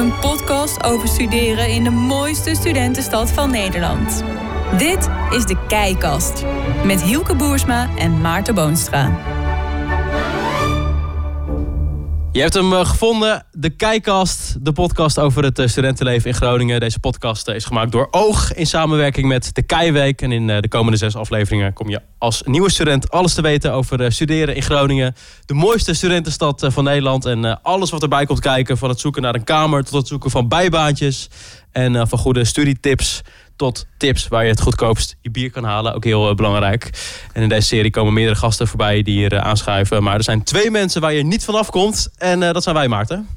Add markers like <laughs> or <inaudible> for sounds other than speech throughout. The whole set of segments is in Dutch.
Een podcast over studeren in de mooiste studentenstad van Nederland. Dit is de Keikast met Hielke Boersma en Maarten Boonstra. Je hebt hem eh, gevonden, de Kijkast, de podcast over het eh, studentenleven in Groningen. Deze podcast eh, is gemaakt door Oog in samenwerking met de Keiweek. En in de komende zes afleveringen kom je als nieuwe student alles te weten over studeren in Groningen. De mooiste studentenstad van Nederland en alles wat erbij komt kijken. Van het zoeken naar een kamer tot het zoeken van bijbaantjes en van goede studietips tot tips waar je het goedkoopst je bier kan halen. Ook heel eh, belangrijk. En in deze serie komen meerdere gasten voorbij die hier uh, aanschuiven. Maar er zijn twee mensen waar je niet vanaf komt. En uh, dat zijn wij, Maarten.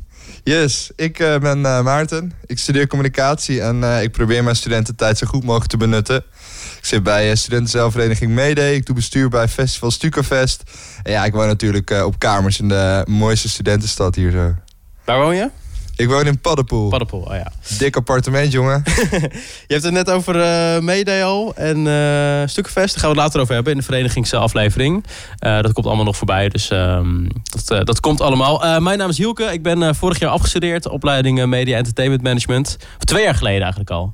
Yes, ik ben Maarten. Ik studeer communicatie en ik probeer mijn studententijd zo goed mogelijk te benutten. Ik zit bij studentenzelfvereniging Mede. Ik doe bestuur bij festival Stukafest. En ja, ik woon natuurlijk op kamers in de mooiste studentenstad hier zo. Waar woon je? Ik woon in Paddenpoel. Paddenpoel, oh ja. Dik appartement, jongen. <laughs> je hebt het net over uh, al en uh, Stukkenfest. Daar gaan we het later over hebben in de verenigingsaflevering. Uh, dat komt allemaal nog voorbij, dus uh, dat, dat komt allemaal. mijn naam is Hielke. Ik ben vorig jaar afgestudeerd. Opleiding Media Entertainment Management. Of twee jaar geleden eigenlijk al.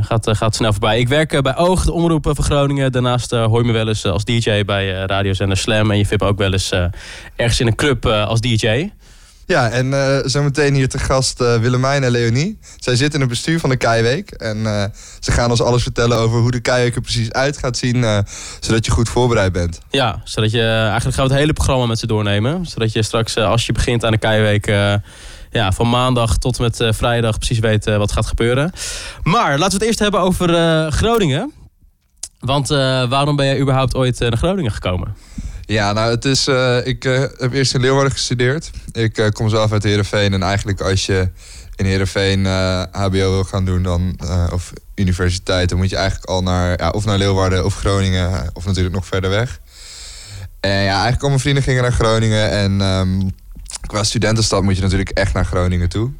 Gaat, gaat snel voorbij. Ik werk bij Oog, de omroep van Groningen. Daarnaast hoor je me wel eens als DJ bij radiozender Slam. En je vindt ook wel eens ergens in een club als DJ. Ja, en uh, zometeen hier te gast uh, Willemijn en Leonie. Zij zitten in het bestuur van de Keiweek. En uh, ze gaan ons alles vertellen over hoe de Keiweek er precies uit gaat zien. zodat je goed voorbereid bent. Ja, zodat je eigenlijk gaan we het hele programma met ze doornemen. Zodat je straks als je begint aan de Keiweek... ja, van maandag tot met vrijdag precies weet wat gaat gebeuren. Maar laten we het eerst hebben over Groningen. Want waarom ben jij überhaupt ooit naar Groningen gekomen? Ja, nou, het is. Uh, ik uh, heb eerst in Leeuwarden gestudeerd. Ik uh, kom zelf uit Heerenveen. En eigenlijk als je in Heerenveen HBO wil gaan doen, dan, of universiteit, dan moet je eigenlijk al naar, ja, of naar Leeuwarden of Groningen, of natuurlijk nog verder weg. En ja, eigenlijk al mijn vrienden gingen naar Groningen. En um, qua studentenstad moet je natuurlijk echt naar Groningen toe.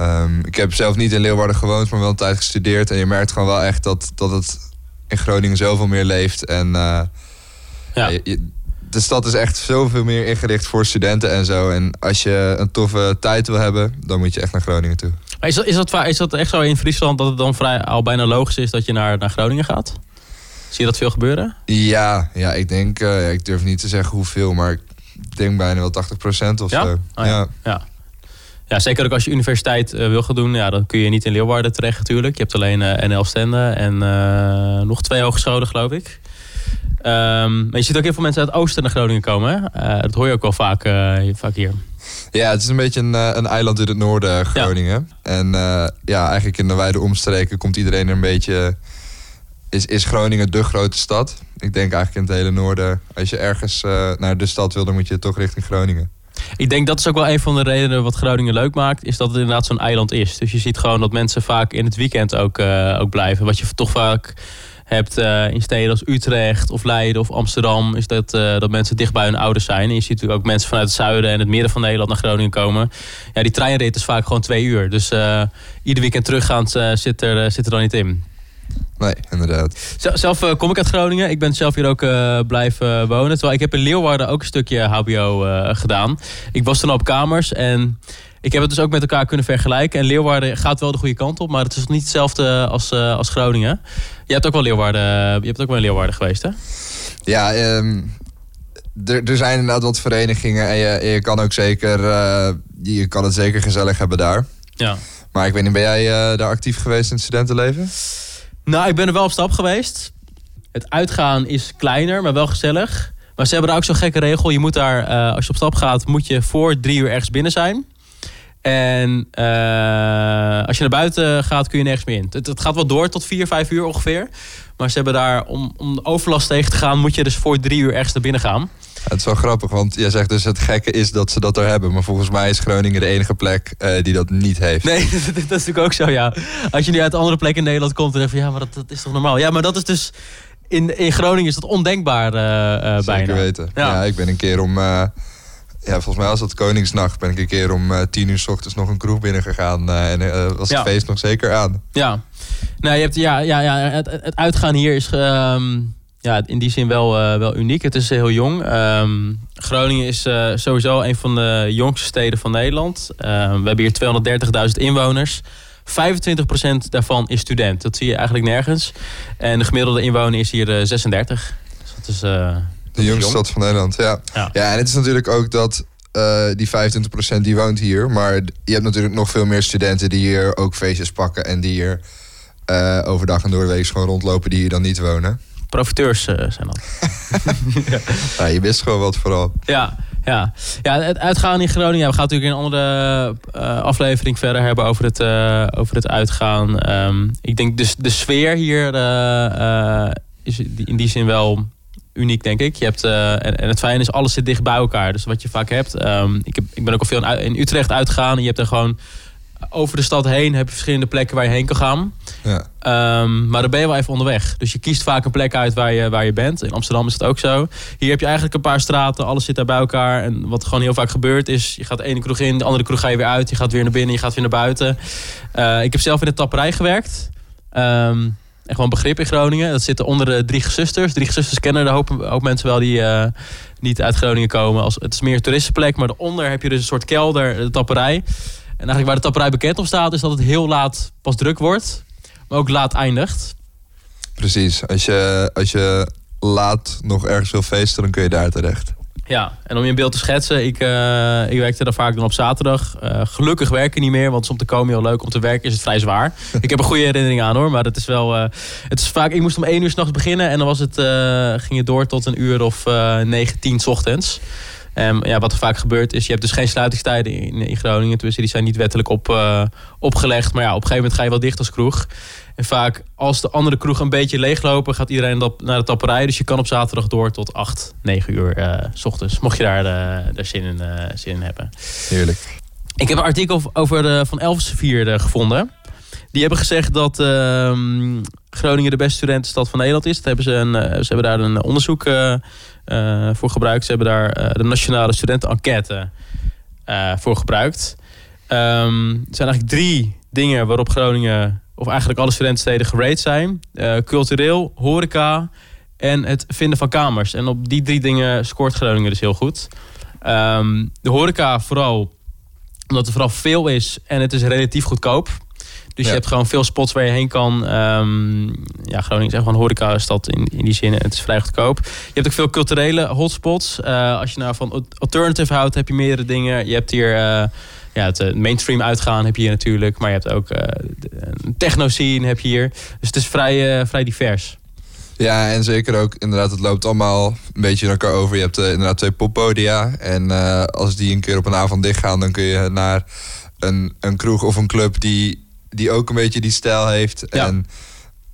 Um, ik heb zelf niet in Leeuwarden gewoond, maar wel een tijd gestudeerd. En je merkt gewoon wel echt dat, dat het in Groningen zoveel meer leeft. En ja. de stad is echt zoveel meer ingericht voor studenten en zo. En als je een toffe tijd wil hebben, dan moet je echt naar Groningen toe. is, dat, is, dat, is dat echt zo in Friesland dat het dan vrij, al bijna logisch is dat je naar, naar Groningen gaat? Zie je dat veel gebeuren? Ja, ja ik denk, uh, ik durf niet te zeggen hoeveel, maar ik denk bijna wel 80% of ja? zo. Oh, ja. ja. ja. zeker ook als je universiteit uh, wil gaan doen, ja, dan kun je niet in Leeuwarden terecht natuurlijk. Je hebt alleen uh, NL Stende en nog twee hogescholen geloof ik. Um, maar je ziet ook heel veel mensen uit het oosten naar Groningen komen. Uh, dat hoor je ook wel vaak, uh, vaak hier. Ja, het is een beetje een, eh, een eiland in het noorden, Groningen. En uh, ja, eigenlijk in de wijde omstreken komt iedereen er een beetje... Is, is Groningen de grote stad? Ik denk eigenlijk in het hele noorden. Als je ergens naar de stad wil, dan moet je toch richting Groningen. Ik denk dat is ook wel een van de redenen wat Groningen leuk maakt. Is dat het inderdaad zo'n eiland is. Dus je ziet gewoon dat mensen vaak in het weekend ook, ook blijven. Wat je toch vaak hebt uh, in steden als Utrecht of Leiden of Amsterdam, is dat, uh, dat mensen dicht bij hun ouders zijn. En je ziet natuurlijk ook mensen vanuit het zuiden en het midden van Nederland naar Groningen komen. Ja, die treinrit is vaak gewoon twee uur. Dus uh, ieder weekend teruggaand zit, er, zit er dan niet in. Nee, inderdaad. Zelf kom ik uit Groningen. Ik ben zelf hier ook blijven wonen. Terwijl ik heb in Leeuwarden ook een stukje HBO gedaan. Ik was toen op kamers en ik heb het dus ook met elkaar kunnen vergelijken. En Leeuwarden gaat wel de goede kant op, maar het is niet hetzelfde als, uh, als Groningen. Je hebt ook wel Leeuwarden, je hebt ook wel in Leeuwarden geweest, hè? Ja, um, er zijn inderdaad wat verenigingen en je, je kan ook zeker, uh, je kan het zeker gezellig hebben daar. Ja. Maar ik weet niet, ben jij uh, daar actief geweest in het studentenleven? Nou, ik ben er wel op stap geweest. Het uitgaan is kleiner, maar wel gezellig. Maar ze hebben daar ook zo'n gekke regel. Je moet daar, als je op stap gaat, moet je voor drie uur ergens binnen zijn. En uh, als je naar buiten gaat, kun je nergens meer in. Het, het, gaat wel door tot 4, 5 uur ongeveer. Maar ze hebben daar, om, om overlast tegen te gaan, moet je dus voor drie uur ergens naar binnen gaan. het is wel grappig, want jij zegt dus het gekke is dat ze dat er hebben. Maar volgens mij is Groningen de enige plek uh, die dat niet heeft. Nee, <laughs> dat, is natuurlijk ook zo, ja. Als je nu uit andere plekken in Nederland komt, dan denk je, ja, maar dat, dat is toch normaal? Ja, maar dat is dus, in, in Groningen is dat ondenkbaar uh, Zeker bijna. weten. Ja. ja. ik ben een keer om ja, volgens mij was dat Koningsnacht. Ben ik een keer om uh, tien uur s ochtends nog een kroeg binnen gegaan. Uh, en uh, was het feest nog zeker aan. Ja, nou, je hebt, ja, ja, ja het, het uitgaan hier is... Um, ja, in die zin wel, eh, wel uniek. Het is heel jong. Ehm, Groningen is eh, sowieso een van de jongste steden van Nederland. Ehm, we hebben hier 230.000 inwoners. 25% daarvan is student. Dat zie je eigenlijk nergens. En de gemiddelde inwoner is hier eh, 36. Dus dat is, eh, De jongste stad van Nederland, ja. Ja. Ja, en het is natuurlijk ook dat eh, die 25% die woont hier. Maar je hebt natuurlijk nog veel meer studenten die hier ook feestjes pakken. En die hier eh, overdag en door de week gewoon rondlopen die hier dan niet wonen. profiteurs eh, zijn dat. <laughs> <laughs> Ja, je wist gewoon wat vooral. Ja, ja. ja, het uitgaan in Groningen. We gaan natuurlijk in een andere aflevering verder hebben over het, over het uitgaan. Ehm, ik denk de, de sfeer hier is in die zin wel uniek, denk ik. Je hebt, eh, en, en het fijne is, alles zit dicht bij elkaar. Dus wat je vaak hebt. ehm, ik, heb, ik ben ook al veel in, in Utrecht uitgegaan. En je hebt er gewoon over de stad heen heb je verschillende plekken waar je heen kan gaan. Ja. Ehm, maar dan ben je wel even onderweg. Dus je kiest vaak een plek uit waar je, waar je bent. In Amsterdam is het ook zo. Hier heb je eigenlijk een paar straten. Alles zit daar bij elkaar. En wat gewoon heel vaak gebeurt is... je gaat de ene kroeg in, de andere kroeg ga je weer uit. Je gaat weer naar binnen, je gaat weer naar buiten. Eh, ik heb zelf in de tapperij gewerkt. Ehm, en gewoon begrip in Groningen. Dat zitten onder de drie zusters. Drie zusters kennen de hoop, hoop mensen wel die eh, niet uit Groningen komen. Als, het is meer een toeristenplek. Maar daaronder heb je dus een soort kelder, de tapperij. En eigenlijk waar de tapperij bekend op staat... is dat het heel laat pas druk wordt. Maar ook laat eindigt. Precies. Als je, als je laat nog ergens wil feesten, dan kun je daar terecht. Ja, en om je een beeld te schetsen, ik, eh, ik werkte daar vaak dan op zaterdag. Eh, gelukkig werken niet meer, want om te komen heel leuk. Om te werken is het vrij zwaar. <laughs> ik heb een goede herinnering aan hoor, maar het is wel. eh, het is vaak, ik moest om één uur s'nachts beginnen en dan was het, ging het door tot een uur of eh 9, 10 's ochtends. En ja, wat er vaak gebeurt is, je hebt dus geen sluitingstijden in, in Groningen. Tenminste, die zijn niet wettelijk op, eh, opgelegd. Maar ja, op een gegeven moment ga je wel dicht als kroeg. En vaak, als de andere kroeg een beetje leeglopen, gaat iedereen dat, naar de tapperij. Dus je kan op zaterdag door tot 8, 9 uur eh, s ochtends. Mocht je daar, eh, daar zin, in, zin in hebben. Heerlijk. Ik heb een artikel over de Van Elsevier eh, gevonden. Die hebben gezegd dat ehm, Groningen de beste studentenstad van Nederland is. Dat hebben ze, een, ze hebben daar een onderzoek eh, voor gebruikt. Ze hebben daar eh, de Nationale Studentenenquête eh, voor gebruikt. Ehm, er zijn eigenlijk drie dingen waarop Groningen, of eigenlijk alle studentensteden gerate zijn. Eh, cultureel, horeca en het vinden van kamers. En op die drie dingen scoort Groningen dus heel goed. Ehm, de horeca vooral omdat er vooral veel is en het is relatief goedkoop. Dus Ja. je hebt gewoon veel spots waar je heen kan. Ehm, ja, Groningen is echt gewoon een horeca-stad in, in die zin. Het is vrij goedkoop. Je hebt ook veel culturele hotspots. Eh, als je nou van al- alternative houdt, heb je meerdere dingen. Je hebt hier eh, ja, het eh, mainstream uitgaan heb je hier natuurlijk. Maar je hebt ook een techno-scene heb je hier. Dus het is vrij, vrij divers. Ja, en zeker ook inderdaad, het loopt allemaal een beetje in elkaar over. Je hebt inderdaad twee poppodia. En als die een keer op een avond dichtgaan, dan kun je naar een, een kroeg of een club die, die ook een beetje die stijl heeft. Ja. En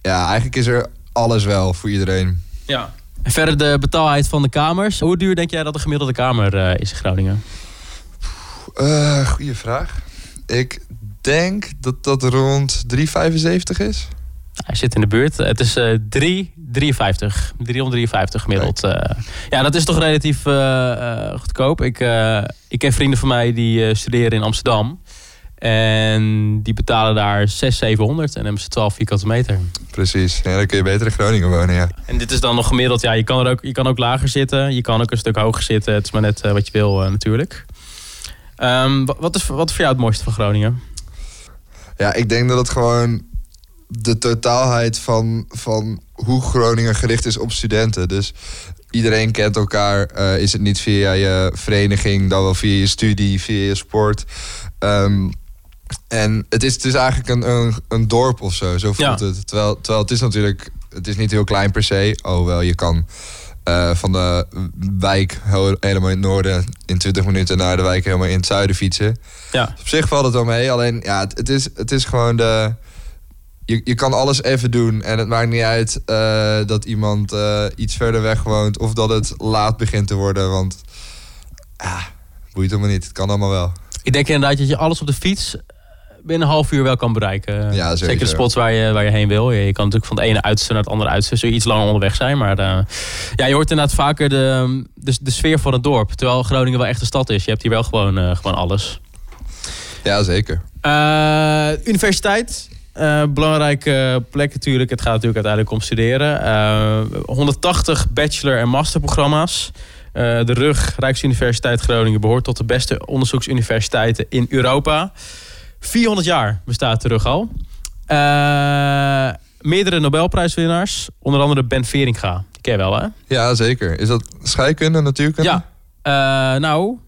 ja, eigenlijk is er alles wel voor iedereen. Ja. En verder de betaalheid van de kamers. Hoe duur denk jij dat de gemiddelde kamer eh, is in Groningen? Eh goeie vraag. Ik denk dat dat rond 3,75 is. Hij zit in de buurt. Het is eh 3, 53. 353 gemiddeld. eh. ja, dat is toch relatief goedkoop. Ik, ik ken vrienden van mij die studeren in Amsterdam. En die betalen daar 600, 700 en hebben ze 12 vierkante meter. Precies. Ja, dan kun je beter in Groningen wonen, ja. En dit is dan nog gemiddeld. Ja, je kan, er ook, je kan ook lager zitten. Je kan ook een stuk hoger zitten. Het is maar net eh, wat je wil eh, natuurlijk. Ehm, wa- wat, is, wat is voor jou het mooiste van Groningen? Ja, ik denk dat het gewoon de totaalheid van, van hoe Groningen gericht is op studenten. Dus iedereen kent elkaar. eh, is het niet via je vereniging, dan wel via je studie, via je sport. Ehm, en het is, het is eigenlijk een, een, een dorp of zo, zo voelt Ja. het. Terwijl, terwijl het is natuurlijk, het is niet heel klein per se. Alhoewel je kan eh, van de wijk helemaal in het noorden in 20 minuten naar de wijk helemaal in het zuiden fietsen. Ja, Op zich valt het wel mee. Alleen ja, het, het, is, het is gewoon de. Je, je kan alles even doen. En het maakt niet uit eh, dat iemand eh, iets verder weg woont. Of dat het laat begint te worden. Want ja, boeit helemaal niet. Het kan allemaal wel. ik denk inderdaad dat je alles op de fiets binnen een half uur wel kan bereiken. Ja. Zeker de spots waar je, waar je heen wil. Je, je kan natuurlijk van het ene uiterste naar het andere uiterste. Zul je iets langer onderweg zijn. Maar eh, ja, je hoort inderdaad vaker de, de, de sfeer van het dorp. Terwijl Groningen wel echt een stad is. Je hebt hier wel gewoon, eh, gewoon alles. Ja, zeker. Eh, universiteit. Uh, belangrijke plek natuurlijk. Het gaat natuurlijk uiteindelijk om studeren. Uh, 180 bachelor- en masterprogramma's. Uh, de RUG, Rijksuniversiteit Groningen, behoort tot de beste onderzoeksuniversiteiten in Europa. 400 jaar bestaat de RUG al. Uh, meerdere Nobelprijswinnaars, onder andere Ben Veringa. Die ken je wel, hè? Ja, zeker. Is dat scheikunde, natuurkunde? Ja. Uh, nou,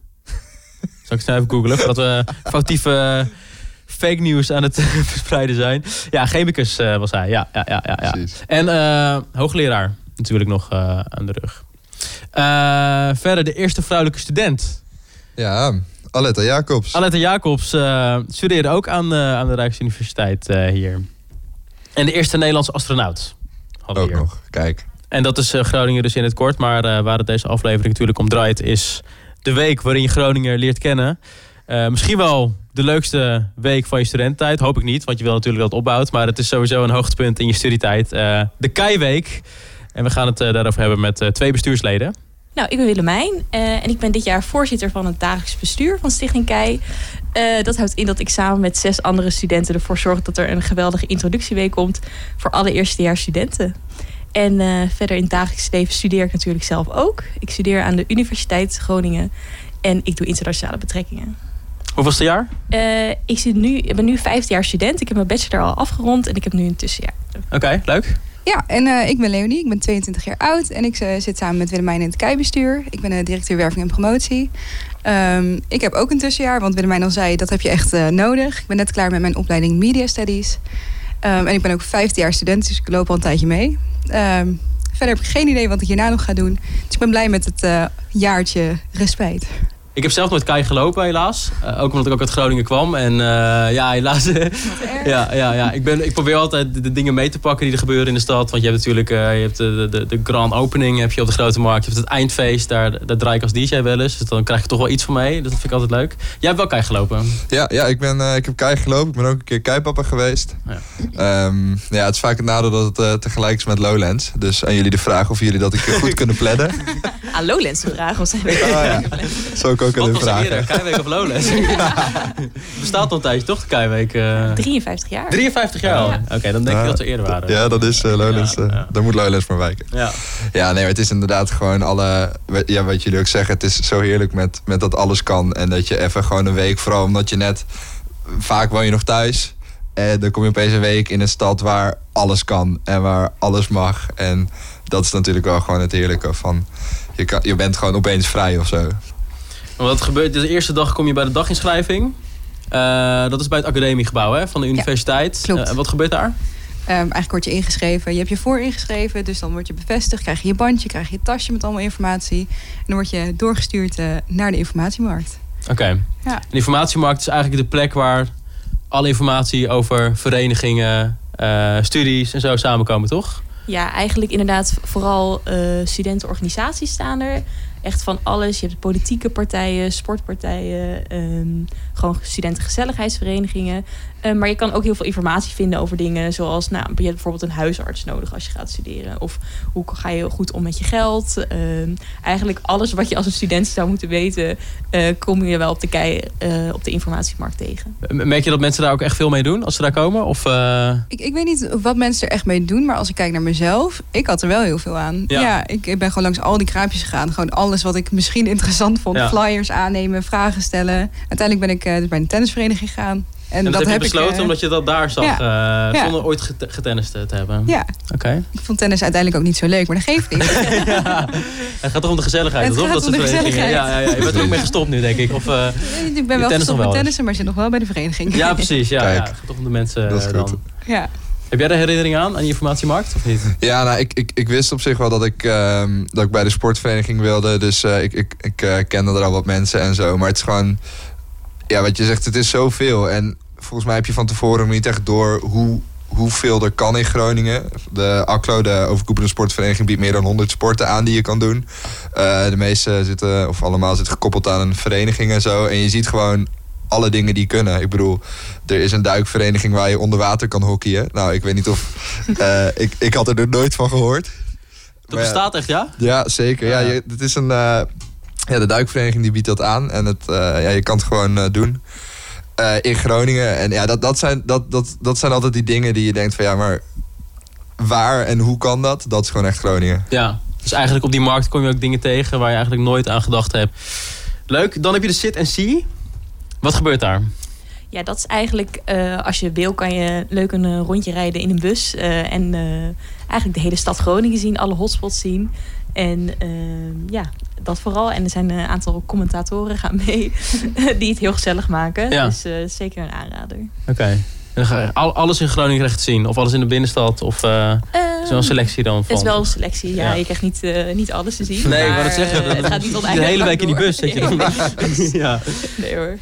<laughs> zal ik snel even googlen voordat we foutieve fake nieuws aan het <laughs> verspreiden zijn. Ja, chemicus uh, was hij. Ja, ja, ja, ja. ja. En hoogleraar natuurlijk nog aan de rug. verder de eerste vrouwelijke student. Ja, Aletta Jacobs. Aletta Jacobs studeerde ook aan, aan de Rijksuniversiteit hier. En de eerste Nederlandse astronaut. Ook hier. nog, kijk. En dat is Groningen dus in het kort. Maar waar het deze aflevering natuurlijk om draait is de week waarin je Groningen leert kennen. Misschien wel de leukste week van je studententijd. Hoop ik niet, want je wil natuurlijk dat het opbouwt. Maar het is sowieso een hoogtepunt in je studietijd. De Keiweek. En we gaan het daarover hebben met twee bestuursleden. Nou, ik ben Willemijn en ik ben dit jaar voorzitter van het dagelijks bestuur van Stichting Kei. dat houdt in dat ik samen met zes andere studenten ervoor zorg dat er een geweldige introductieweek komt voor alle eerstejaars studenten. En uh, verder in het dagelijks leven studeer ik natuurlijk zelf ook. Ik studeer aan de Universiteit Groningen en ik doe internationale betrekkingen. Hoeveelste jaar? Ik, zit nu, ik ben nu vijfde jaar student. Ik heb mijn bachelor al afgerond en ik heb nu een tussenjaar. Oké, okay, leuk. Ja, en uh, ik ben Leonie, ik ben 22 jaar oud en ik uh, zit samen met Willemijn in het KEI-bestuur. Ik ben directeur werving en promotie. Um, ik heb ook een tussenjaar, want Willemijn al zei, dat heb je echt nodig. Ik ben net klaar met mijn opleiding Media Studies. Um, en ik ben ook vijfde jaar student, dus ik loop al een tijdje mee. Um, verder heb ik geen idee wat ik hierna nog ga doen. Dus ik ben blij met het jaartje respijt. Ik heb zelf nooit kei gelopen, helaas. Uh, ook omdat ik ook uit Groningen kwam. En uh, ja, helaas. <laughs> ja, ja, ja. Ik, ben, ik probeer altijd de, de, dingen mee te pakken die er gebeuren in de stad. Want je hebt natuurlijk uh, je hebt de, de, de grand opening heb je op de Grote Markt. Je hebt het eindfeest, daar, daar draai ik als DJ wel eens. Dus dan krijg je toch wel iets van mee. Dus dat vind ik altijd leuk. Jij hebt wel kei gelopen. Ja, ja ik, ben, ik heb kei gelopen. Ik ben ook een keer keipapa geweest. Ja. Um, ja, het is vaak het nadeel dat het tegelijk is met Lowlands. Dus aan jullie de vraag of jullie dat ik goed <laughs> kunnen plannen. <laughs> aan Lowlands de vraag of zijn we oh, ja. Zo ook aan de vraag. Keiweek of Lowlands? <laughs> Bestaat al een tijdje, toch, de Keiweek? Uh... 53 jaar. 53 jaar al? Oké, okay, dan denk ik dat ze eerder waren. Ja, dat is uh, Lowlands. Ja, ja. Daar moet Lowlands voor wijken. Ja. ja, nee, het is inderdaad gewoon alle... Ja, wat jullie ook zeggen, het is zo heerlijk met, met dat alles kan. En dat je even gewoon een week, vooral omdat je net... Vaak woon je nog thuis. En dan kom je opeens een week in een stad waar alles kan. En waar alles mag. En dat is natuurlijk wel gewoon het heerlijke van... Je, kan, je bent gewoon opeens vrij of zo. Wat gebeurt, de eerste dag kom je bij de daginschrijving. Uh, dat is bij het academiegebouw hè, van de universiteit. Ja, klopt. Uh, wat gebeurt daar? Um, eigenlijk word je ingeschreven. Je hebt je voor ingeschreven, dus dan word je bevestigd. Krijg je je bandje, krijg je je tasje met allemaal informatie. En dan word je doorgestuurd uh, naar de informatiemarkt. Oké. Okay. Ja. De informatiemarkt is eigenlijk de plek waar alle informatie over verenigingen, studies en zo samenkomen, toch? Ja, eigenlijk inderdaad vooral studentenorganisaties staan er echt van alles. Je hebt politieke partijen, sportpartijen, um, gewoon studentengezelligheidsverenigingen. Um, maar je kan ook heel veel informatie vinden over dingen zoals, nou, je hebt bijvoorbeeld een huisarts nodig als je gaat studeren. Of hoe ga je goed om met je geld. Um, eigenlijk alles wat je als een student zou moeten weten, uh, kom je wel op de, kei, uh, op de informatiemarkt tegen. Merk je dat mensen daar ook echt veel mee doen als ze daar komen? Of, uh... ik, ik weet niet wat mensen er echt mee doen, maar als ik kijk naar mezelf, ik had er wel heel veel aan. Ja, ja ik, ik ben gewoon langs al die kraampjes gegaan. Gewoon alles wat ik misschien interessant vond. Ja. Flyers aannemen, vragen stellen. Uiteindelijk ben ik dus bij een tennisvereniging gegaan. En, dat, dat, heb je besloten ik, uh, omdat je dat daar zag, ja. uh, zonder ja. ooit getennist te hebben. Ja. Oké. Okay. Ik vond tennis uiteindelijk ook niet zo leuk, maar dat geeft niet. ja. <laughs> Het gaat toch om de gezelligheid, het toch? Gaat dat om de gezelligheid. Ja, ja, ja, je bent er ook mee gestopt nu, denk ik. Of, uh, ik ben wel gestopt met tennissen, maar zit nog wel bij de vereniging. Ja, precies. Ja, ja. Het gaat toch om de mensen dat is dan. Goed. Ja. Heb jij de herinnering aan, aan die informatiemarkt of niet? Ja, nou, ik, ik, ik wist op zich wel dat ik, um, dat ik bij de sportvereniging wilde. Dus uh, ik, ik, ik uh, kende er al wat mensen en zo. Maar het is gewoon, ja, wat je zegt, het is zoveel. En volgens mij heb je van tevoren niet echt door hoe, hoeveel er kan in Groningen. De ACLO, de overkoepelende sportvereniging, biedt meer dan 100 sporten aan die je kan doen. Uh, de meeste zitten, of allemaal zitten gekoppeld aan een vereniging en zo. En je ziet gewoon alle dingen die kunnen. Ik bedoel, er is een duikvereniging waar je onder water kan hockeyen. Nou, ik weet niet of... uh, <laughs> ik, ik had er nooit van gehoord. Dat maar bestaat echt, ja? Ja, zeker. Ja, je, het is een... Uh, ja, de duikvereniging die biedt dat aan. En het, uh, ja, je kan het gewoon doen. eh, in Groningen. En ja, dat, dat, zijn, dat, dat, dat zijn altijd die dingen die je denkt van ja, maar waar en hoe kan dat? Dat is gewoon echt Groningen. Ja, dus eigenlijk op die markt kom je ook dingen tegen waar je eigenlijk nooit aan gedacht hebt. Leuk, dan heb je de sit en see. Wat gebeurt daar? Ja, dat is eigenlijk, eh, als je wil, kan je leuk een eh, rondje rijden in een bus. eh, en eh, eigenlijk de hele stad Groningen zien, alle hotspots zien. En eh, ja, dat vooral. En er zijn een aantal commentatoren gaan mee <laughs> die het heel gezellig maken. Ja. Dus eh, zeker een aanrader. Oké. En dan ga je al- alles in Groningen te zien? Of alles in de binnenstad? Of eh, is er wel een selectie dan Het van? is wel een selectie, ja. Ja. Je krijgt niet, eh, niet alles te zien. Nee, ik maar, wou het zeggen. eh, dat- het gaat niet tot de hele week in die bus zit je <laughs> dan. ja. Nee hoor.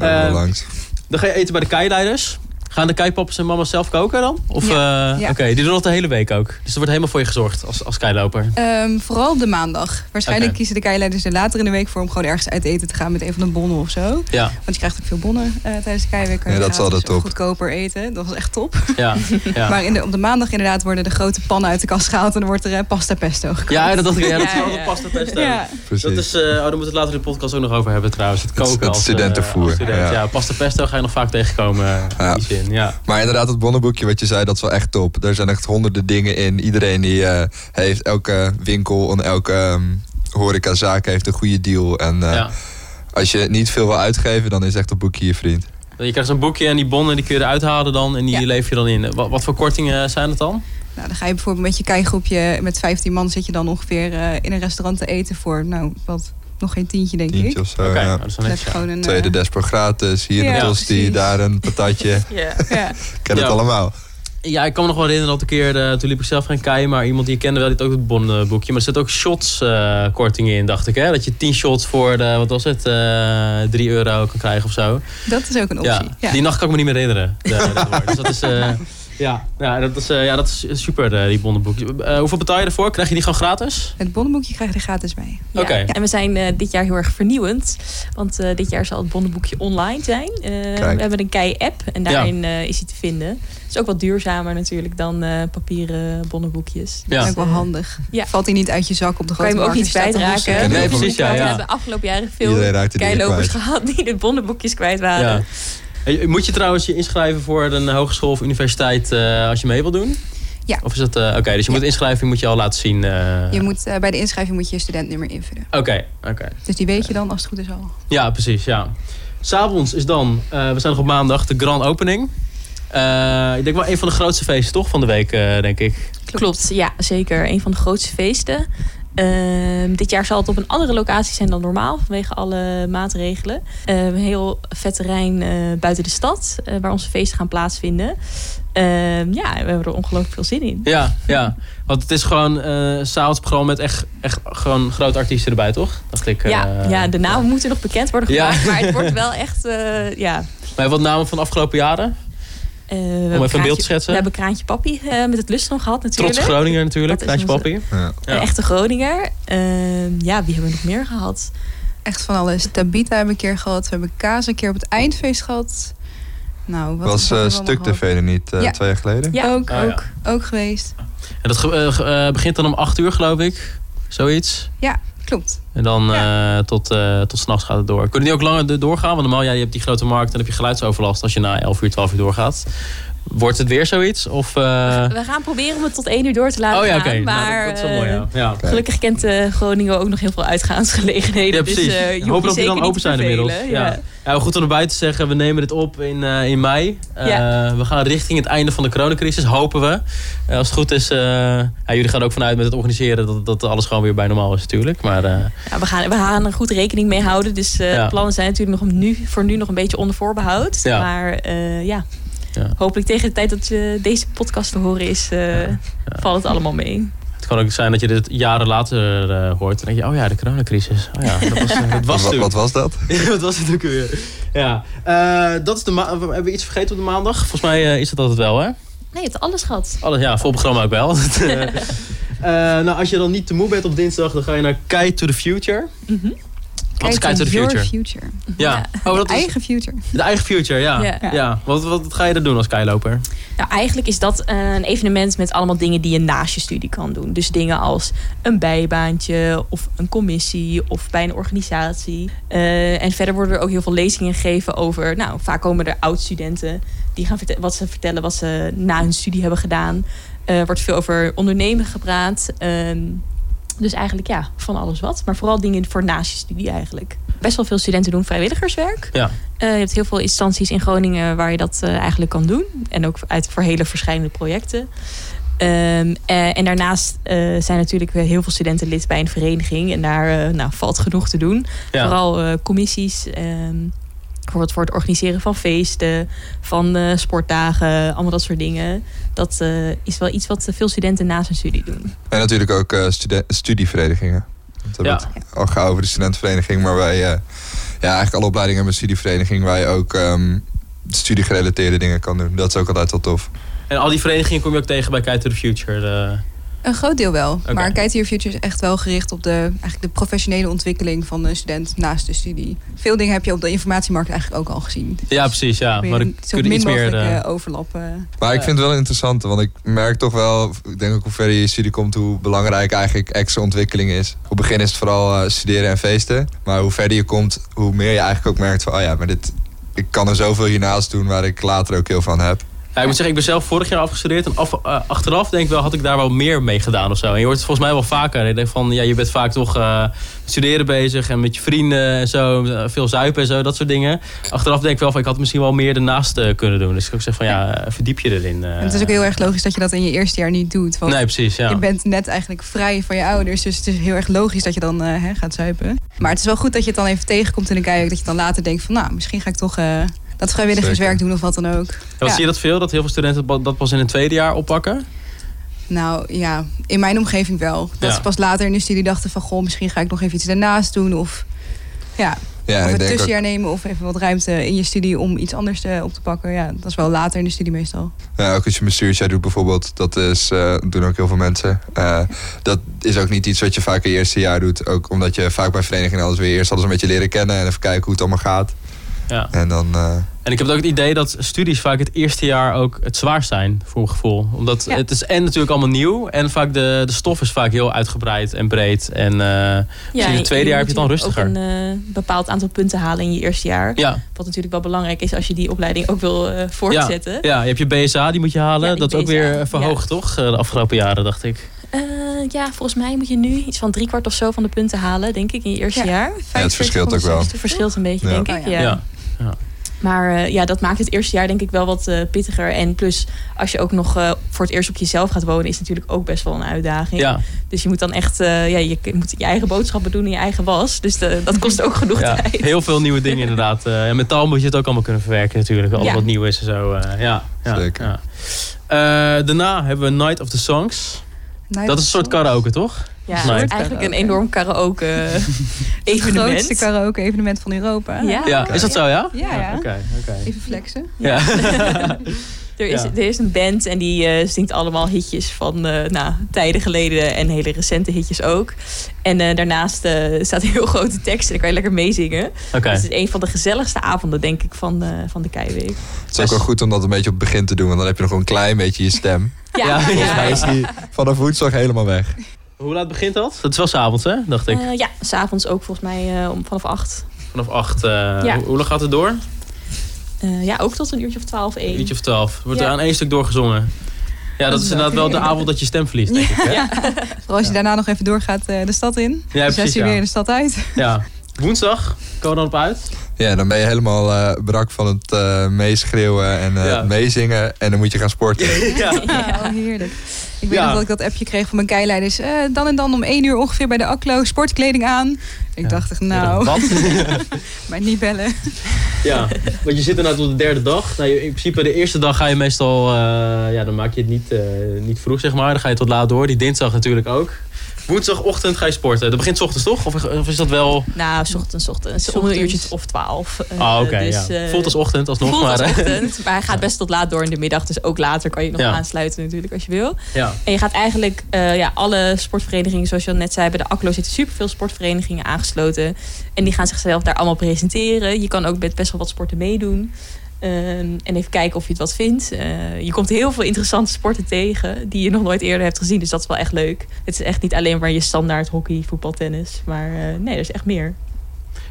Eh, langs. Dan ga je eten bij de keileiders. Gaan de keipapas en mama's zelf koken dan? Of, Ja, eh, ja. Oké, die doen dat de hele week ook. Dus er wordt helemaal voor je gezorgd als, als keiloper. Ehm, vooral op de maandag. Waarschijnlijk kiezen de keileiders er later in de week voor om gewoon ergens uit eten te gaan met een van de bonnen of zo. Ja, Want je krijgt ook veel bonnen eh, tijdens de keiweek. Kan je Ja, dat is altijd top. goedkoper eten. Dat is echt top. ja, <laughs> ja. Maar in de, op de maandag inderdaad worden de grote pannen uit de kast gehaald en dan wordt er eh, pasta pesto gekookt. Ja, dat dacht ik. Ja, dat is Ja, altijd ja. pasta pesto. Ja. Precies. Dat is, eh, oh, daar moeten we het later in de podcast ook nog over hebben trouwens. Het koken het als, studentenvoer, als student. Ja. ja. pasta pesto ga je nog vaak tegenkomen eh, in Ja. Maar inderdaad, het bonnenboekje wat je zei, dat is wel echt top. Daar zijn echt honderden dingen in. Iedereen die eh, heeft, elke winkel en elke ehm, horecazaak heeft een goede deal. En eh, Ja. als je niet veel wil uitgeven, dan is echt dat boekje je vriend. Je krijgt zo'n boekje en die bonnen die kun je eruit halen dan en die Ja. leef je dan in. Wat, wat voor kortingen zijn het dan? Nou, dan ga je bijvoorbeeld met je keigroepje met 15 man zit je dan ongeveer eh, in een restaurant te eten voor, nou, wat, nog geen tientje denk Tientje ik. of zo. Oké, ja. nou, dat is dan netjes, gewoon een, Tweede eh, despo gratis, hier Ja, een tosti, precies. daar een patatje. <laughs> Ja. ja. Ken Ja. het allemaal. Ja, ik kan me nog wel herinneren dat een keer, eh, toen liep ik zelf geen kei, maar iemand die ik kende wel, die had ook het bonnenboekje. Maar er zitten ook shots eh, kortingen in, dacht ik. Hè? Dat je 10 shots voor, de, wat was het, eh 3 euro kan krijgen of zo. Dat is ook een optie. Ja, Ja. die nacht kan ik me niet meer herinneren. De- dat woord. dus dat is, eh, <laughs> ja, ja, dat is, eh, ja, dat is super, eh, die bonnenboekje. Eh, hoeveel betaal je ervoor? Krijg je die gewoon gratis? Het bonnenboekje krijg je er gratis bij. Ja. Oké. En we zijn eh, dit jaar heel erg vernieuwend. Want eh, dit jaar zal het bonnenboekje online zijn. Eh, we hebben een Kei-app en daarin eh, is hij te vinden. Het is ook wat duurzamer natuurlijk dan eh, papieren bonnenboekjes. Ja. Dat is ook wel handig. Ja. Valt hij niet uit je zak op de Kan je grote hem ook niet markt, kwijtraken. Nee, <laughs> precies, ja, We hebben afgelopen jaren veel er keilopers gehad die de bonnenboekjes kwijt waren. Hey, Moet je trouwens je inschrijven voor een hogeschool of universiteit eh, als je mee wil doen? Ja. Of is dat, eh, oké, dus je Ja. moet inschrijving moet je al laten zien. eh, Je moet, eh, bij de inschrijving moet je je studentnummer invullen. Oké, oké. Dus die weet je dan als het goed is al. Ja, precies, ja. S'avonds is dan, eh, we zijn nog op maandag, de grand opening. Eh, ik denk wel een van de grootste feesten toch van de week, eh, denk ik. Klopt, ja, zeker. Een van de grootste feesten. Ehm, dit jaar zal het op een andere locatie zijn dan normaal, vanwege alle maatregelen. Eh, een heel vet terrein eh, buiten de stad, eh, waar onze feesten gaan plaatsvinden. Ehm, ja, we hebben er ongelooflijk veel zin in. Ja, ja. Want het is gewoon eh s'avonds programma met echt, echt gewoon grote artiesten erbij, toch? Dacht ik. ja, eh, ja, de namen moeten nog bekend worden Ja. gemaakt, maar het wordt <laughs> wel echt, eh, ja. Maar wat namen van de afgelopen jaren? Eh, we Om hebben even een beeld Kraantje- te schetsen. We hebben Kraantje Papi eh, met het lustrum gehad natuurlijk. Trots Groninger natuurlijk, Dat Kraantje Papi. Ja. Ja. Een echte Groninger. Ehm, ja, wie hebben we nog meer gehad? Echt van alles. Tabita hebben we een keer gehad. We hebben Kaas een keer op het eindfeest gehad. Nou, wat Was eh, allemaal Stuk? TV er niet eh, Ja. twee jaar geleden? Ja. Ook, ja. ook, ook geweest. En dat begint dan om 8 uur, geloof ik. Zoiets. Klopt. En dan eh, tot, eh tot s'nachts gaat het door. Kunnen die ook langer do- doorgaan? Want normaal, ja, je hebt die grote markt en dan heb je geluidsoverlast als je na 11 uur, 12 uur doorgaat. Wordt het weer zoiets? Of, eh, We gaan proberen om het tot één uur door te laten Oh ja, gaan. oké. Nou, Maar dat, dat mooi, eh, ja. ja. gelukkig kent Groningen ook nog heel veel uitgaansgelegenheden. Ja, precies. Dus, je hoeft Hopen dat die dan open zijn inmiddels. Ja. Ja. Ja, goed om erbij te zeggen, we nemen dit op in, in mei. Ja. We gaan richting het einde van de coronacrisis, hopen we. Als het goed is, ja, jullie gaan er ook vanuit met het organiseren dat, dat alles gewoon weer bij normaal is natuurlijk. Maar Ja, we, gaan, we gaan er goed rekening mee houden. Dus eh, Ja. de plannen zijn natuurlijk nog om nu, voor nu nog een beetje onder voorbehoud. Ja. Maar eh, ja. Ja. hopelijk tegen de tijd dat je deze podcast te horen is, eh, valt het allemaal mee. het kan ook zijn dat je dit jaren later eh, hoort. En denk je, oh ja, de coronacrisis. Oh ja, dat was, eh, dat <laughs> was Wat, was dat? <laughs> Ja, wat was het ook weer? Ja, Eh, dat is de ma- hebben we iets vergeten op de maandag? Volgens mij eh, is dat altijd wel, hè? Nee, je hebt alles gehad. Alles, ja, vol programma ook wel. <laughs> Eh, nou, als je dan niet te moe bent op dinsdag, dan ga je naar Kite to the Future. Wat is Kite to the Future? future. Ja. Oh, dat is Eigen future. de eigen future, ja. Ja. Ja. Wat, wat ga je er doen als keiloper? Nou, eigenlijk is dat eh, een evenement met allemaal dingen die je naast je studie kan doen. Dus dingen als een bijbaantje of een commissie of bij een organisatie. Eh, en verder worden er ook heel veel lezingen gegeven over... Nou, vaak komen er oud-studenten die gaan wat ze vertellen wat ze na hun studie hebben gedaan. Er wordt veel over ondernemen gepraat. Ehm, dus eigenlijk ja, van alles wat. Maar vooral dingen voor naast je studie eigenlijk. Best wel veel studenten doen vrijwilligerswerk. Ja. Eh, je hebt heel veel instanties in Groningen waar je dat uh, eigenlijk kan doen. En ook uit voor hele verschillende projecten. Um, uh, en daarnaast zijn natuurlijk heel veel studenten lid bij een vereniging. En daar nou, valt genoeg te doen. Ja. Vooral commissies. Um, bijvoorbeeld voor het organiseren van feesten, van uh, sportdagen, allemaal dat soort dingen. Dat uh, is wel iets wat veel studenten na zijn studie doen. En natuurlijk ook uh, studieverenigingen. We hebben ja. het al gauw over de studentenvereniging, maar wij, ja, eigenlijk alle opleidingen hebben een studievereniging waar je ook um, studiegerelateerde dingen kan doen. Dat is ook altijd wel tof. En al die verenigingen kom je ook tegen bij Kite to the Future? De... Een groot deel wel. Okay. Maar Kite Your Future is echt wel gericht op de, eigenlijk de professionele ontwikkeling van een student naast de studie. Veel dingen heb je op de informatiemarkt eigenlijk ook al gezien. Dus ja, precies. Ja. Maar er zo min iets meer, uh, overlappen. Maar ik vind het wel interessant, want ik merk toch wel, ik denk ook hoe verder je studie komt, hoe belangrijk eigenlijk extra ontwikkeling is. Op het begin is het vooral uh, studeren en feesten. Maar hoe verder je komt, hoe meer je eigenlijk ook merkt van, oh ja, maar dit, ik kan er zoveel hiernaast doen waar ik later ook heel van heb. Ja, ik moet zeggen, ik ben zelf vorig jaar afgestudeerd. En af, uh, achteraf denk ik wel, had ik daar wel meer mee gedaan of zo. En je hoort het volgens mij wel vaker. Je denkt van, ja, je bent vaak toch uh, studeren bezig. En met je vrienden en zo. Veel zuipen en zo, dat soort dingen. Achteraf denk ik wel van, ik had misschien wel meer ernaast uh, kunnen doen. Dus ik ook zeg van, ja, verdiep je erin. En het is ook heel erg logisch dat je dat in je eerste jaar niet doet. Want nee, precies, ja. Je bent net eigenlijk vrij van je ouders. Dus het is heel erg logisch dat je dan hè, gaat zuipen. Maar het is wel goed dat je het dan even tegenkomt in de kijk. Dat je dan later denkt van, nou, misschien ga ik toch dat vrijwilligerswerk doen of wat dan ook. Ja, wat ja. Zie je dat veel? Dat heel veel studenten dat pas in het tweede jaar oppakken? Nou ja, in mijn omgeving wel. Dat ja. ze pas later in de studie dachten van... goh, misschien ga ik nog even iets daarnaast doen. Of ja, ja of een tussenjaar ook... nemen of even wat ruimte in je studie... om iets anders te, op te pakken. Ja, dat is wel later in de studie meestal. Ja, ook als je een bestuursjaar doet bijvoorbeeld. Dat is, uh, doen ook heel veel mensen. Uh, dat is ook niet iets wat je vaak in je eerste jaar doet. Ook omdat je vaak bij verenigingen alles weer eerst alles een beetje leren kennen... en even kijken hoe het allemaal gaat. Ja. En dan... Uh... En ik heb ook het idee dat studies vaak het eerste jaar ook het zwaarst zijn, voor mijn gevoel. Omdat ja. het is en natuurlijk allemaal nieuw. En vaak de, de stof is vaak heel uitgebreid en breed. En uh, ja, misschien het tweede jaar heb je het dan rustiger. ook een uh, bepaald aantal punten halen in je eerste jaar. Ja. Wat natuurlijk wel belangrijk is als je die opleiding ook wil uh, voortzetten. Ja. ja, je hebt je BSA, die moet je halen. Ja, dat is ook weer verhoogd, toch? De afgelopen jaren, dacht ik. Uh, ja, volgens mij moet je nu iets van drie kwart of zo van de punten halen, denk ik, in je eerste jaar. Ja, het verschilt ook wel. Het verschilt een beetje, denk ik. ja. ja. Maar uh, ja, dat maakt het eerste jaar denk ik wel wat uh, pittiger. En plus, als je ook nog uh, voor het eerst op jezelf gaat wonen, is natuurlijk ook best wel een uitdaging. Ja. Dus je moet dan echt, ja, je moet je eigen boodschappen doen in je eigen was. Dus dat kost ook genoeg ja, tijd. Heel veel nieuwe dingen inderdaad. <laughs> en met taal moet je het ook allemaal kunnen verwerken natuurlijk. Alles ja. wat nieuw is en zo. ja, ja, Zeker. daarna hebben we Night of the Songs. Night dat is een soort karaoke, toch? Ja, nee. eigenlijk een enorm karaoke evenement. <laughs> Het grootste karaoke evenement van Europa. Ja, ja. is dat zo, ja? Ja, ja. Oké, oké. Even flexen. Ja. <laughs> er, is, er is een band en die uh, zingt allemaal hitjes van uh, nou, tijden geleden en hele recente hitjes ook. En uh, daarnaast staat een heel grote tekst en daar kan je lekker meezingen. Okay. Dus het is een van de gezelligste avonden, denk ik, van, van de Keiweek. Het is ook wel goed om dat een beetje op het begin te doen, want dan heb je nog een klein beetje je stem. Ja, ja, volgens mij is die vanaf woensdag helemaal weg. Hoe laat begint dat? Dat is wel s'avonds, hè? Dacht ik. Uh, ja, s'avonds ook volgens mij uh, om vanaf acht. Vanaf acht. Uh, ja. hoe, lang gaat het door? ja, ook tot een uurtje of twaalf, één. Een uurtje of twaalf. Wordt ja. er aan één stuk doorgezongen? Ja, dat, dat is inderdaad wel de avond dat je stem verliest, <laughs> denk ik. Hè? Ja. Vooral als je daarna nog even doorgaat de stad in. Ja, dus precies. je weer de stad uit. Ja. <laughs> Woensdag komen we dan op uit. Ja, dan ben je helemaal uh, brak van het uh, meeschreeuwen en uh, ja. meezingen. En dan moet je gaan sporten. <laughs> ja. <laughs> ja, oh, heerlijk. Ik weet ja. nog dat ik dat appje kreeg van mijn keileiders. Uh, dan en dan om één uur ongeveer bij de Aklo, sportkleding aan. Ik ja. dacht echt, nou, Wat? <laughs> maar niet bellen. Ja, want je zit er nou tot de derde dag. Nou, in principe de eerste dag ga je meestal, uh, ja, dan maak je het niet, uh, niet vroeg zeg maar. Dan ga je tot laat door. Die dinsdag natuurlijk ook. Woensdagochtend ga je sporten. Dat begint s ochtends toch? Of, of is dat wel... Nou, s ochtends, ochtends. Om een uurtje of twaalf. Ah, oké. Okay, dus, ja. Voelt als ochtend alsnog. Voelt maar, als ochtend. Maar hij gaat <laughs> best tot laat door in de middag. Dus ook later kan je nog ja. aansluiten natuurlijk als je wil. Ja. En je gaat eigenlijk uh, ja, alle sportverenigingen, zoals je al net zei, bij de ACLO zitten superveel sportverenigingen aangesloten. En die gaan zichzelf daar allemaal presenteren. Je kan ook met best wel wat sporten meedoen. Ehm, en even kijken of je het wat vindt. Eh, je komt heel veel interessante sporten tegen die je nog nooit eerder hebt gezien. Dus dat is wel echt leuk. Het is echt niet alleen maar je standaard hockey, voetbal, tennis. Maar eh, nee, er is echt meer.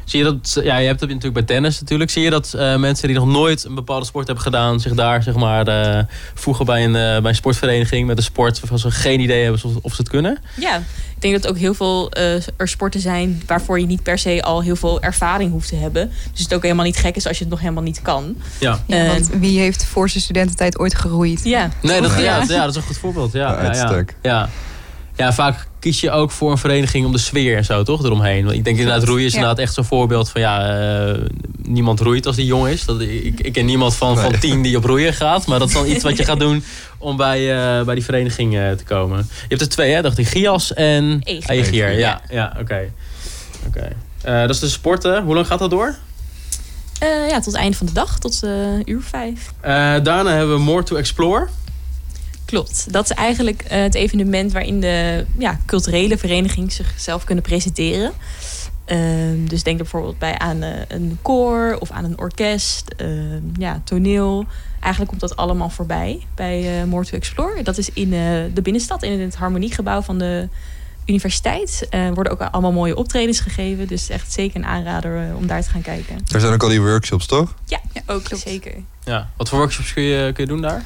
Zie je dat, ja, je hebt het natuurlijk bij tennis natuurlijk. Zie je dat eh, mensen die nog nooit een bepaalde sport hebben gedaan, zich daar zeg maar eh, voegen bij een, eh, bij een sportvereniging met een sport waarvan ze geen idee hebben of, of ze het kunnen? Ja, ik denk dat ook heel veel eh, er sporten zijn waarvoor je niet per se al heel veel ervaring hoeft te hebben. Dus het ook helemaal niet gek is als je het nog helemaal niet kan. Ja. Ja, Eh, want wie heeft voor zijn studententijd ooit geroeid? Ja, Nee, dat, ja. Ja. Ja, dat is een goed voorbeeld. Ja, Ja, ja, ja, vaak kies je ook voor een vereniging om de sfeer en zo, toch? Eromheen. Want ik denk inderdaad, roeien is Ja. inderdaad echt zo'n voorbeeld van ja, eh, niemand roeit als die jong is. Dat, ik, ik ken niemand van, van Nee. tien die op roeien gaat. Maar dat is dan iets wat je <laughs> gaat doen om bij, eh, bij die vereniging eh, te komen. Je hebt er twee, hè? Dacht ik, Gias en Egier. Ja, ja oké. Oké. Eh, dat is de sporten. Hoe lang gaat dat door? Eh, ja, tot het einde van de dag, tot eh, uur vijf. Eh, daarna hebben we More to Explore. Klopt. Dat is eigenlijk eh, het evenement waarin de ja, culturele verenigingen zichzelf kunnen presenteren. Ehm, dus denk er bijvoorbeeld bij aan eh, een koor of aan een orkest, ehm, ja, toneel. Eigenlijk komt dat allemaal voorbij bij eh More to Explore. Dat is in eh, de binnenstad, in het harmoniegebouw van de universiteit. Er worden ook allemaal mooie optredens gegeven. Dus echt zeker een aanrader om daar te gaan kijken. Er zijn ook al die workshops, toch? Ja, ook klopt. zeker. Ja. Wat voor workshops kun je, kun je doen daar?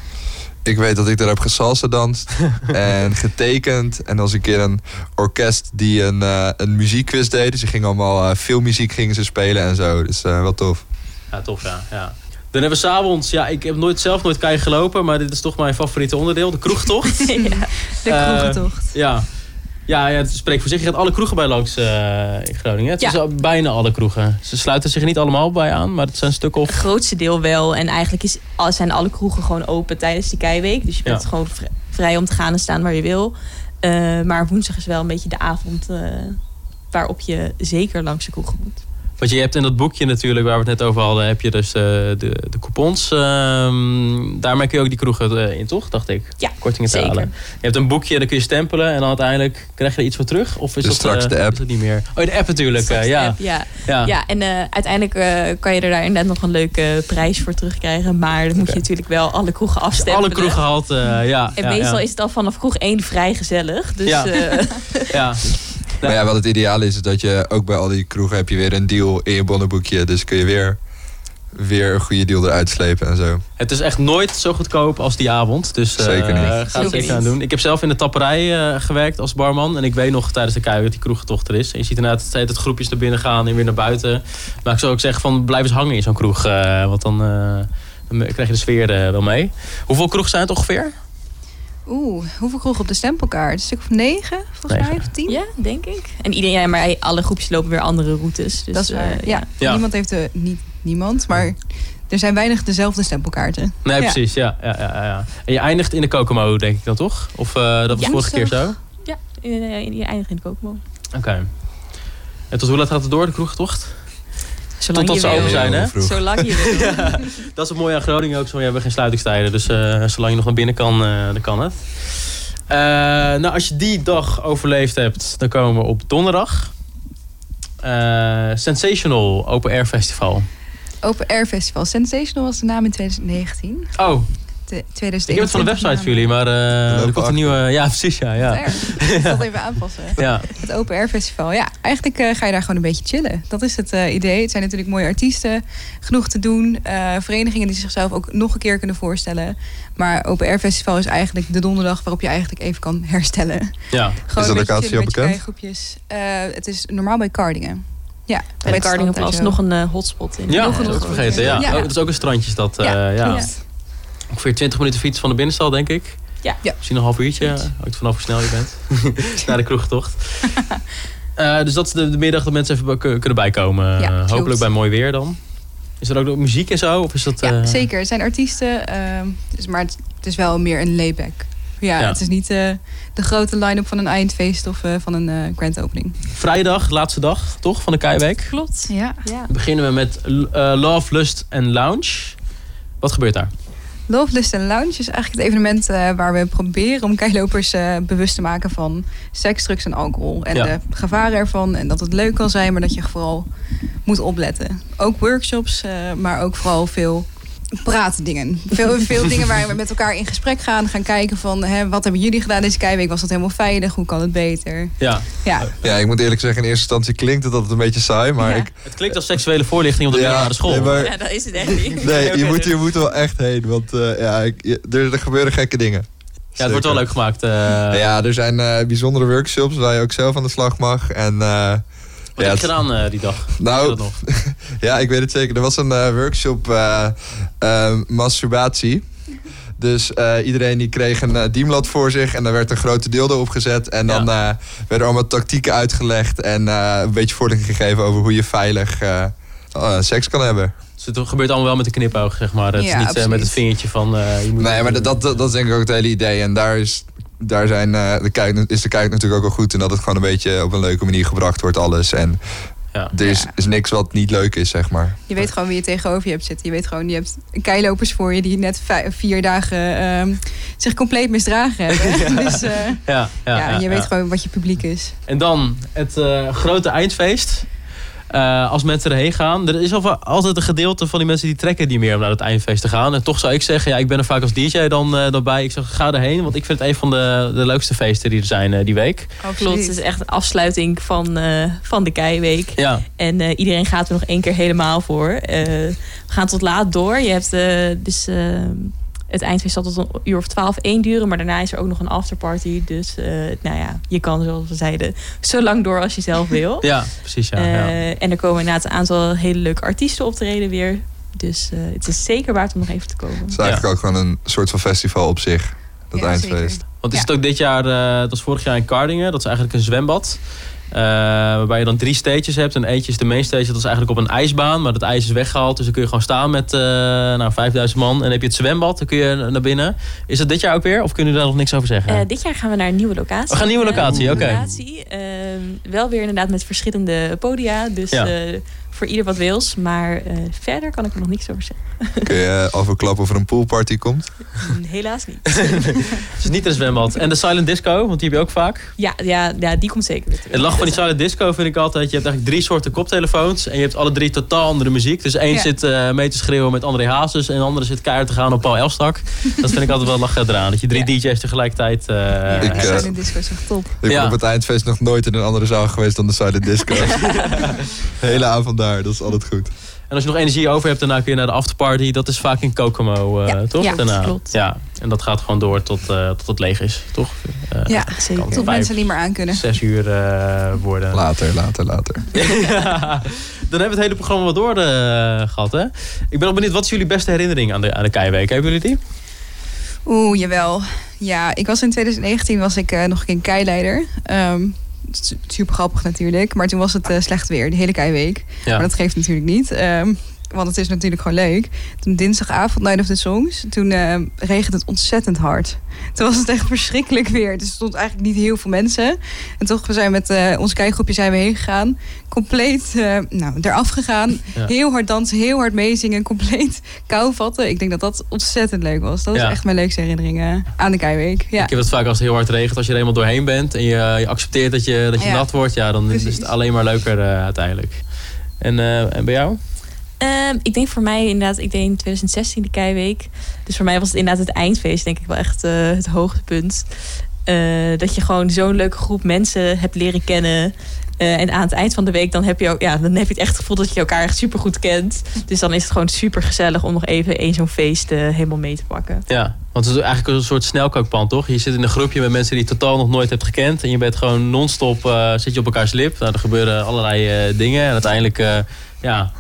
Ik weet dat ik daar heb gesalsa danst <laughs> en getekend. En als een keer een orkest die een, eh, een muziekquiz deed. Dus ze gingen allemaal uh, filmmuziek gingen ze spelen en zo. Dus uh, wel tof. Ja, tof ja. ja. Dan hebben we s'avonds, ja, ik heb nooit, zelf nooit kei gelopen, maar dit is toch mijn favoriete onderdeel, de kroegtocht. <laughs> ja. De Eh, kroegentocht. ja. Ja, ja, het spreekt voor zich. Je gaat alle kroegen bij langs uh, in Groningen. Het Ja. is bijna alle kroegen. Ze sluiten zich niet allemaal bij aan, maar het zijn stukken of... Het grootste deel wel. En eigenlijk is, zijn alle kroegen gewoon open tijdens die keiweek. Dus je bent Ja. gewoon vri- vrij om te gaan en staan waar je wil. Eh, maar woensdag is wel een beetje de avond eh, waarop je zeker langs de kroegen moet. Want je hebt in dat boekje natuurlijk, waar we het net over hadden, heb je dus de, de, de coupons. Ehm, daarmee kun je ook die kroegen eh, in, toch? Dacht ik. Ja, Kortingen te zeker. halen. Je hebt een boekje, dan kun je stempelen en dan uiteindelijk krijg je er iets voor terug? Of is Dus dat straks eh, de app. Is dat niet meer? Oh, de app natuurlijk. Eh, de ja. app, ja. Ja. Ja, en eh, uiteindelijk eh, kan je er daar inderdaad nog een leuke prijs voor terugkrijgen. Maar dan moet je natuurlijk wel alle kroegen afstempelen. Alle kroegen gehad, eh, ja. En ja, meestal ja. is het al vanaf kroeg één vrij gezellig. Dus Ja. eh, <laughs> Ja. <laughs> Maar ja, wat het ideaal is, is dat je ook bij al die kroegen heb je weer een deal in je bonnenboekje. Dus kun je weer, weer een goede deal eruit slepen en zo. Het is echt nooit zo goedkoop als die avond. Dus eh, Zeker niet. ga het Zeker aan doen. Ik heb zelf in de tapperij eh, gewerkt als barman. En ik weet nog tijdens de kuier dat die kroegtocht er is. En je ziet inderdaad steeds het groepjes naar binnen gaan en weer naar buiten. Maar ik zou ook zeggen van blijf eens hangen in zo'n kroeg. eh, want dan, eh, dan krijg je de sfeer eh, wel mee. Hoeveel kroeg zijn het ongeveer? Oeh, hoeveel kroegen op de stempelkaart? Een stuk of negen, volgens Negen. mij, of tien? ja, denk ik. En iedereen, ja, maar alle groepjes lopen weer andere routes. Dus, dat is waar. eh, ja. Ja. niemand heeft de, niet niemand, maar er zijn weinig dezelfde stempelkaarten. Nee, Ja. precies. Ja, ja, ja, ja. En je eindigt in de Kokomo, denk ik dan toch? Of eh, dat was Ja, vorige keer zo? Ja, in- in- je eindigt in de kookmo. Oké. En tot hoe laat gaat het door, de kroegtocht? Zolang Totdat ze open zijn, hè? Zolang je wil. <laughs> Ja, dat is het mooie aan Groningen ook. Zo, we hebben geen sluitingstijden. Dus eh, zolang je nog naar binnen kan, eh, dan kan het. Eh, nou, als je die dag overleefd hebt, dan komen we op donderdag. Eh, Sensational Open Air Festival. Open Air Festival. Sensational was de naam in 2019. Oh, 2021 ik heb het van de website voor jullie, maar eh, er komt een nieuwe... Ja, precies, ja. ja. Ik zal het even aanpassen. ja. Het Open Air Festival. Ja, eigenlijk eh, ga je daar gewoon een beetje chillen. Dat is het eh, idee. Het zijn natuurlijk mooie artiesten. Genoeg te doen. eh, verenigingen die zichzelf ook nog een keer kunnen voorstellen. Maar Open Air Festival is eigenlijk de donderdag waarop je eigenlijk even kan herstellen. ja. Gewoon de een beetje locatie al bekend? kijkgroepjes. Eh, het is normaal bij Cardingen. Ja, Bij het strand nog een hotspot in. Ja, Nog een dat is nog- vergeten. Ja. Ja. Oh, dat is ook een strandje. is Dat, Ja, eh. Ongeveer 20 minuten fiets van de binnenstad, denk ik. Ja. Ja. Misschien een half uurtje. Hangt vanaf hoe snel je bent. <laughs> Naar de kroegtocht. <laughs> Eh, dus dat is de, de middag dat mensen even kun- kunnen bijkomen. Ja, Eh, klopt. hopelijk bij mooi weer dan. Is er ook nog muziek en zo? Of is dat, Ja, eh, zeker. Het zijn artiesten. ehm, dus, maar het, het is wel meer een layback. Ja, Ja. het is niet eh, de grote line-up van een eindfeest of eh, van een eh, grand opening. Vrijdag, laatste dag toch van de Keiweek. Klopt. Ja. Ja. Dan beginnen we met eh, Love, Lust en Lounge. Wat gebeurt daar? Love, Lust en Lounge is eigenlijk het evenement eh, waar we proberen om keilopers eh, bewust te maken van seks, drugs en alcohol. En Ja. de gevaren ervan. En dat het leuk kan zijn, maar dat je vooral moet opletten. Ook workshops, eh, maar ook vooral veel praten dingen. Veel, veel <laughs> dingen waar we met elkaar in gesprek gaan. Gaan kijken van, hè, wat hebben jullie gedaan deze keiweek? Was dat helemaal veilig? Hoe kan het beter? Ja. Ja, Ja, ik moet eerlijk zeggen, in eerste instantie klinkt het altijd een beetje saai, maar Ja. ik... Het klinkt als seksuele voorlichting ja, naar de school. nee, maar- Ja, dat is het echt niet. Nee, je moet, je moet wel echt heen, want eh, ja, ik, je- er, er gebeuren gekke dingen. Ja, het wordt wel leuk gemaakt. eh. Ja, er zijn eh, bijzondere workshops waar je ook zelf aan de slag mag. En eh, Wat ja, heb je gedaan eh, die dag? Nou, nog? <laughs> ja, ik weet het zeker. Er was een eh, workshop eh, eh, masturbatie. Dus eh, iedereen die kreeg een uh, dienblad voor zich en daar werd een grote dildo opgezet. En dan eh, werden allemaal tactieken uitgelegd en eh, een beetje voorlichting gegeven over hoe je veilig seks kan hebben. Dus het gebeurt allemaal wel met een knipoog, zeg maar. Het is Ja, niet eh, met het vingertje van... eh, je moet Nee, maar dat, dat, dat is denk ik ook het hele idee. En daar is, daar zijn, eh, de kijk, is de kijk natuurlijk ook wel goed. En dat het gewoon een beetje op een leuke manier gebracht wordt, alles. En Ja. er is, Ja. is niks wat niet leuk is, zeg maar. je weet gewoon wie je tegenover je hebt zitten. Je weet gewoon, je hebt keilopers voor je die net vier dagen ehm, zich compleet misdragen <laughs> hebben. dus eh, Ja, ja, ja, ja, je weet ja. gewoon wat je publiek is. En dan het eh, grote eindfeest. Eh, als mensen erheen gaan. Er is al- altijd een gedeelte van die mensen die trekken niet meer om naar het eindfeest te gaan. En toch zou ik zeggen, ja, ik ben er vaak als DJ dan, dan bij. Ik zeg, ga erheen, want ik vind het een van de, de leukste feesten die er zijn eh, die week. Klopt, het is echt de afsluiting van, van de Keiweek. Ja, En iedereen gaat er nog één keer helemaal voor. We gaan tot laat door. Je hebt dus eh, het eindfeest zal tot een uur of twaalf één duren. Maar daarna is er ook nog een afterparty. Dus eh, nou ja, je kan zoals we zeiden <laughs> zo lang door als je zelf wil. <laughs> ja precies. Ja, ja. Eh, En er komen inderdaad een aantal hele leuke artiesten optreden weer. Dus eh, het is zeker waard om nog even te komen. Het is eigenlijk ook gewoon een soort van festival op zich. Dat Ja, eindfeest. zeker. Want is Ja. het ook dit jaar, eh, dat was vorig jaar in Kardingen. Dat is eigenlijk een zwembad. Eh, waarbij je dan drie stages hebt. En eentje is de main stage, dat is eigenlijk op een ijsbaan. Maar dat ijs is weggehaald. Dus dan kun je gewoon staan met eh nou, 5000 man. En dan heb je het zwembad, dan kun je naar binnen. Is dat dit jaar ook weer? Of kunnen jullie daar nog niks over zeggen? Eh, dit jaar gaan we naar een nieuwe locatie. We gaan een nieuwe locatie, oké. Ehm, wel weer inderdaad met verschillende podia. Dus Ja. Eh, voor ieder wat wils. Maar eh, verder kan ik er nog niks over zeggen. Kun je al verklappen of er een poolparty komt? <laughs> Helaas niet. <laughs> Het is niet een zwembad. En de silent disco, want die heb je ook vaak. ja, ja, ja, die komt zeker weer terug. Het lach van die silent disco vind ik altijd... Je hebt eigenlijk drie soorten koptelefoons. En je hebt alle drie totaal andere muziek. Dus één Ja. zit eh, mee te schreeuwen met André Hazes. En de andere zit keihard te gaan op Paul Elstak. <laughs> Dat vind ik altijd wel lachen eraan. Dat je drie DJ's tegelijkertijd... eh, Ja, Ik, eh, Silent disco is echt top. Ik Ja. ben op het eindfeest nog nooit in een andere zaal geweest dan de Silent Disco. De hele avond daar, dat is altijd goed. En als je nog energie over hebt, daarna kun je naar de afterparty. Dat is vaak in Kokomo, eh, Ja. toch? Ja, daarna. klopt. Ja, en dat gaat gewoon door tot, eh, tot het leeg is, toch? Eh, Ja, zeker. tot vijf, mensen niet meer aan kunnen. Zes uur eh, worden. Later, later, later. <laughs> Ja, Dan hebben we het hele programma wel door eh, gehad, hè? Ik ben nog benieuwd, wat is jullie beste herinnering aan de, aan de Keiweek? Hebben jullie die? Oeh, jawel. Ja, ik was in 2019 was ik eh, nog een keer keileider. Ehm, su- super grappig natuurlijk. Maar toen was het eh, slecht weer, de hele keiweek. Ja. Maar dat geeft natuurlijk niet. ehm, want het is natuurlijk gewoon leuk. Toen dinsdagavond, Night of the Songs, toen regent het ontzettend hard. Toen was het echt <laughs> verschrikkelijk weer. Dus er stond eigenlijk niet heel veel mensen. En toch, we zijn met eh, ons kijkgroepje zijn we heen gegaan. Compleet, eh, nou, eraf gegaan. Ja. Heel hard dansen, heel hard meezingen. Compleet <laughs> kou vatten. Ik denk dat dat ontzettend leuk was. Dat is Ja. echt mijn leukste herinneringen aan de Keiweek. Ja. Ik heb het vaak als het heel hard regent. Als je er eenmaal doorheen bent en je, je accepteert dat je, dat je nat wordt. Ja, dan is het alleen maar leuker uiteindelijk. En, en bij jou? Ehm, ik denk voor mij inderdaad, ik deed in 2016 de Keiweek. Dus voor mij was het inderdaad het eindfeest, denk ik wel echt eh, het hoogtepunt. Eh, dat je gewoon zo'n leuke groep mensen hebt leren kennen. Eh, en aan het eind van de week dan heb, je ook, ja, dan heb je het echt gevoel dat je elkaar echt super goed kent. Dus dan is het gewoon super gezellig om nog even één zo'n feest helemaal mee te pakken. Ja, want het is eigenlijk een soort snelkookpan, toch? Je zit in een groepje met mensen die je totaal nog nooit hebt gekend. En je bent gewoon non-stop, zit je op elkaars lip. Nou, er gebeuren allerlei dingen. En uiteindelijk, ja,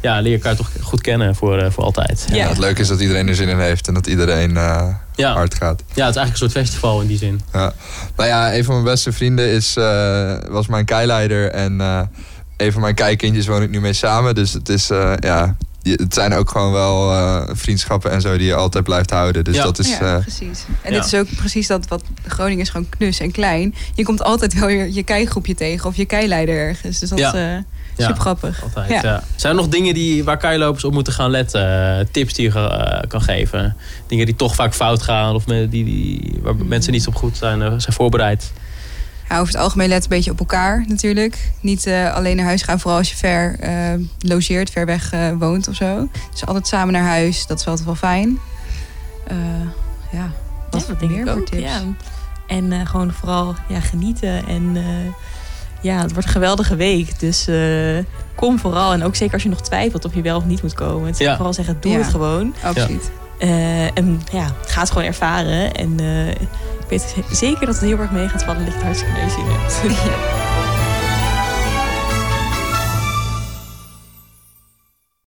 ja, leer elkaar toch goed kennen voor, eh, voor altijd. Ja. Ja, het leuke is dat iedereen er zin in heeft en dat iedereen eh, Ja. hard gaat. ja, het is eigenlijk een soort festival in die zin. Ja. Nou ja, een van mijn beste vrienden is, eh, was mijn keileider. En eh, een van mijn keikindjes woon ik nu mee samen. Dus het is, eh, ja, het zijn ook gewoon wel eh, vriendschappen en zo die je altijd blijft houden. Dus Ja. dat is, ja, precies. En ja. dit is ook precies dat wat Groningen is gewoon knus en klein. Je komt altijd wel je, je keigroepje tegen of je keileider ergens. Dus dat Ja. eh, Ja. super grappig. Altijd, Ja. ja. Zijn er nog dingen die, waar keilopers op moeten gaan letten? Eh, tips die je eh, kan geven? Dingen die toch vaak fout gaan of die, die, waar mensen niet op goed zijn, eh, zijn voorbereid? Ja, over het algemeen let een beetje op elkaar natuurlijk. Niet eh, alleen naar huis gaan, vooral als je ver eh, logeert, ver weg eh, woont of zo. Dus altijd samen naar huis, dat is altijd wel fijn. Eh, ja, wat Ja, dat denk meer ik voor tips? Ja. En eh, gewoon vooral ja, genieten. En eh, ja, het wordt een geweldige week. Dus eh, kom vooral. En ook zeker als je nog twijfelt of je wel of niet moet komen. Het Ja. vooral zeggen, doe Ja. het gewoon. Absoluut. Eh, en ja, ga het gewoon ervaren. En eh, ik weet zeker dat het heel erg mee gaat vallen. Ligt hartstikke mee zin in.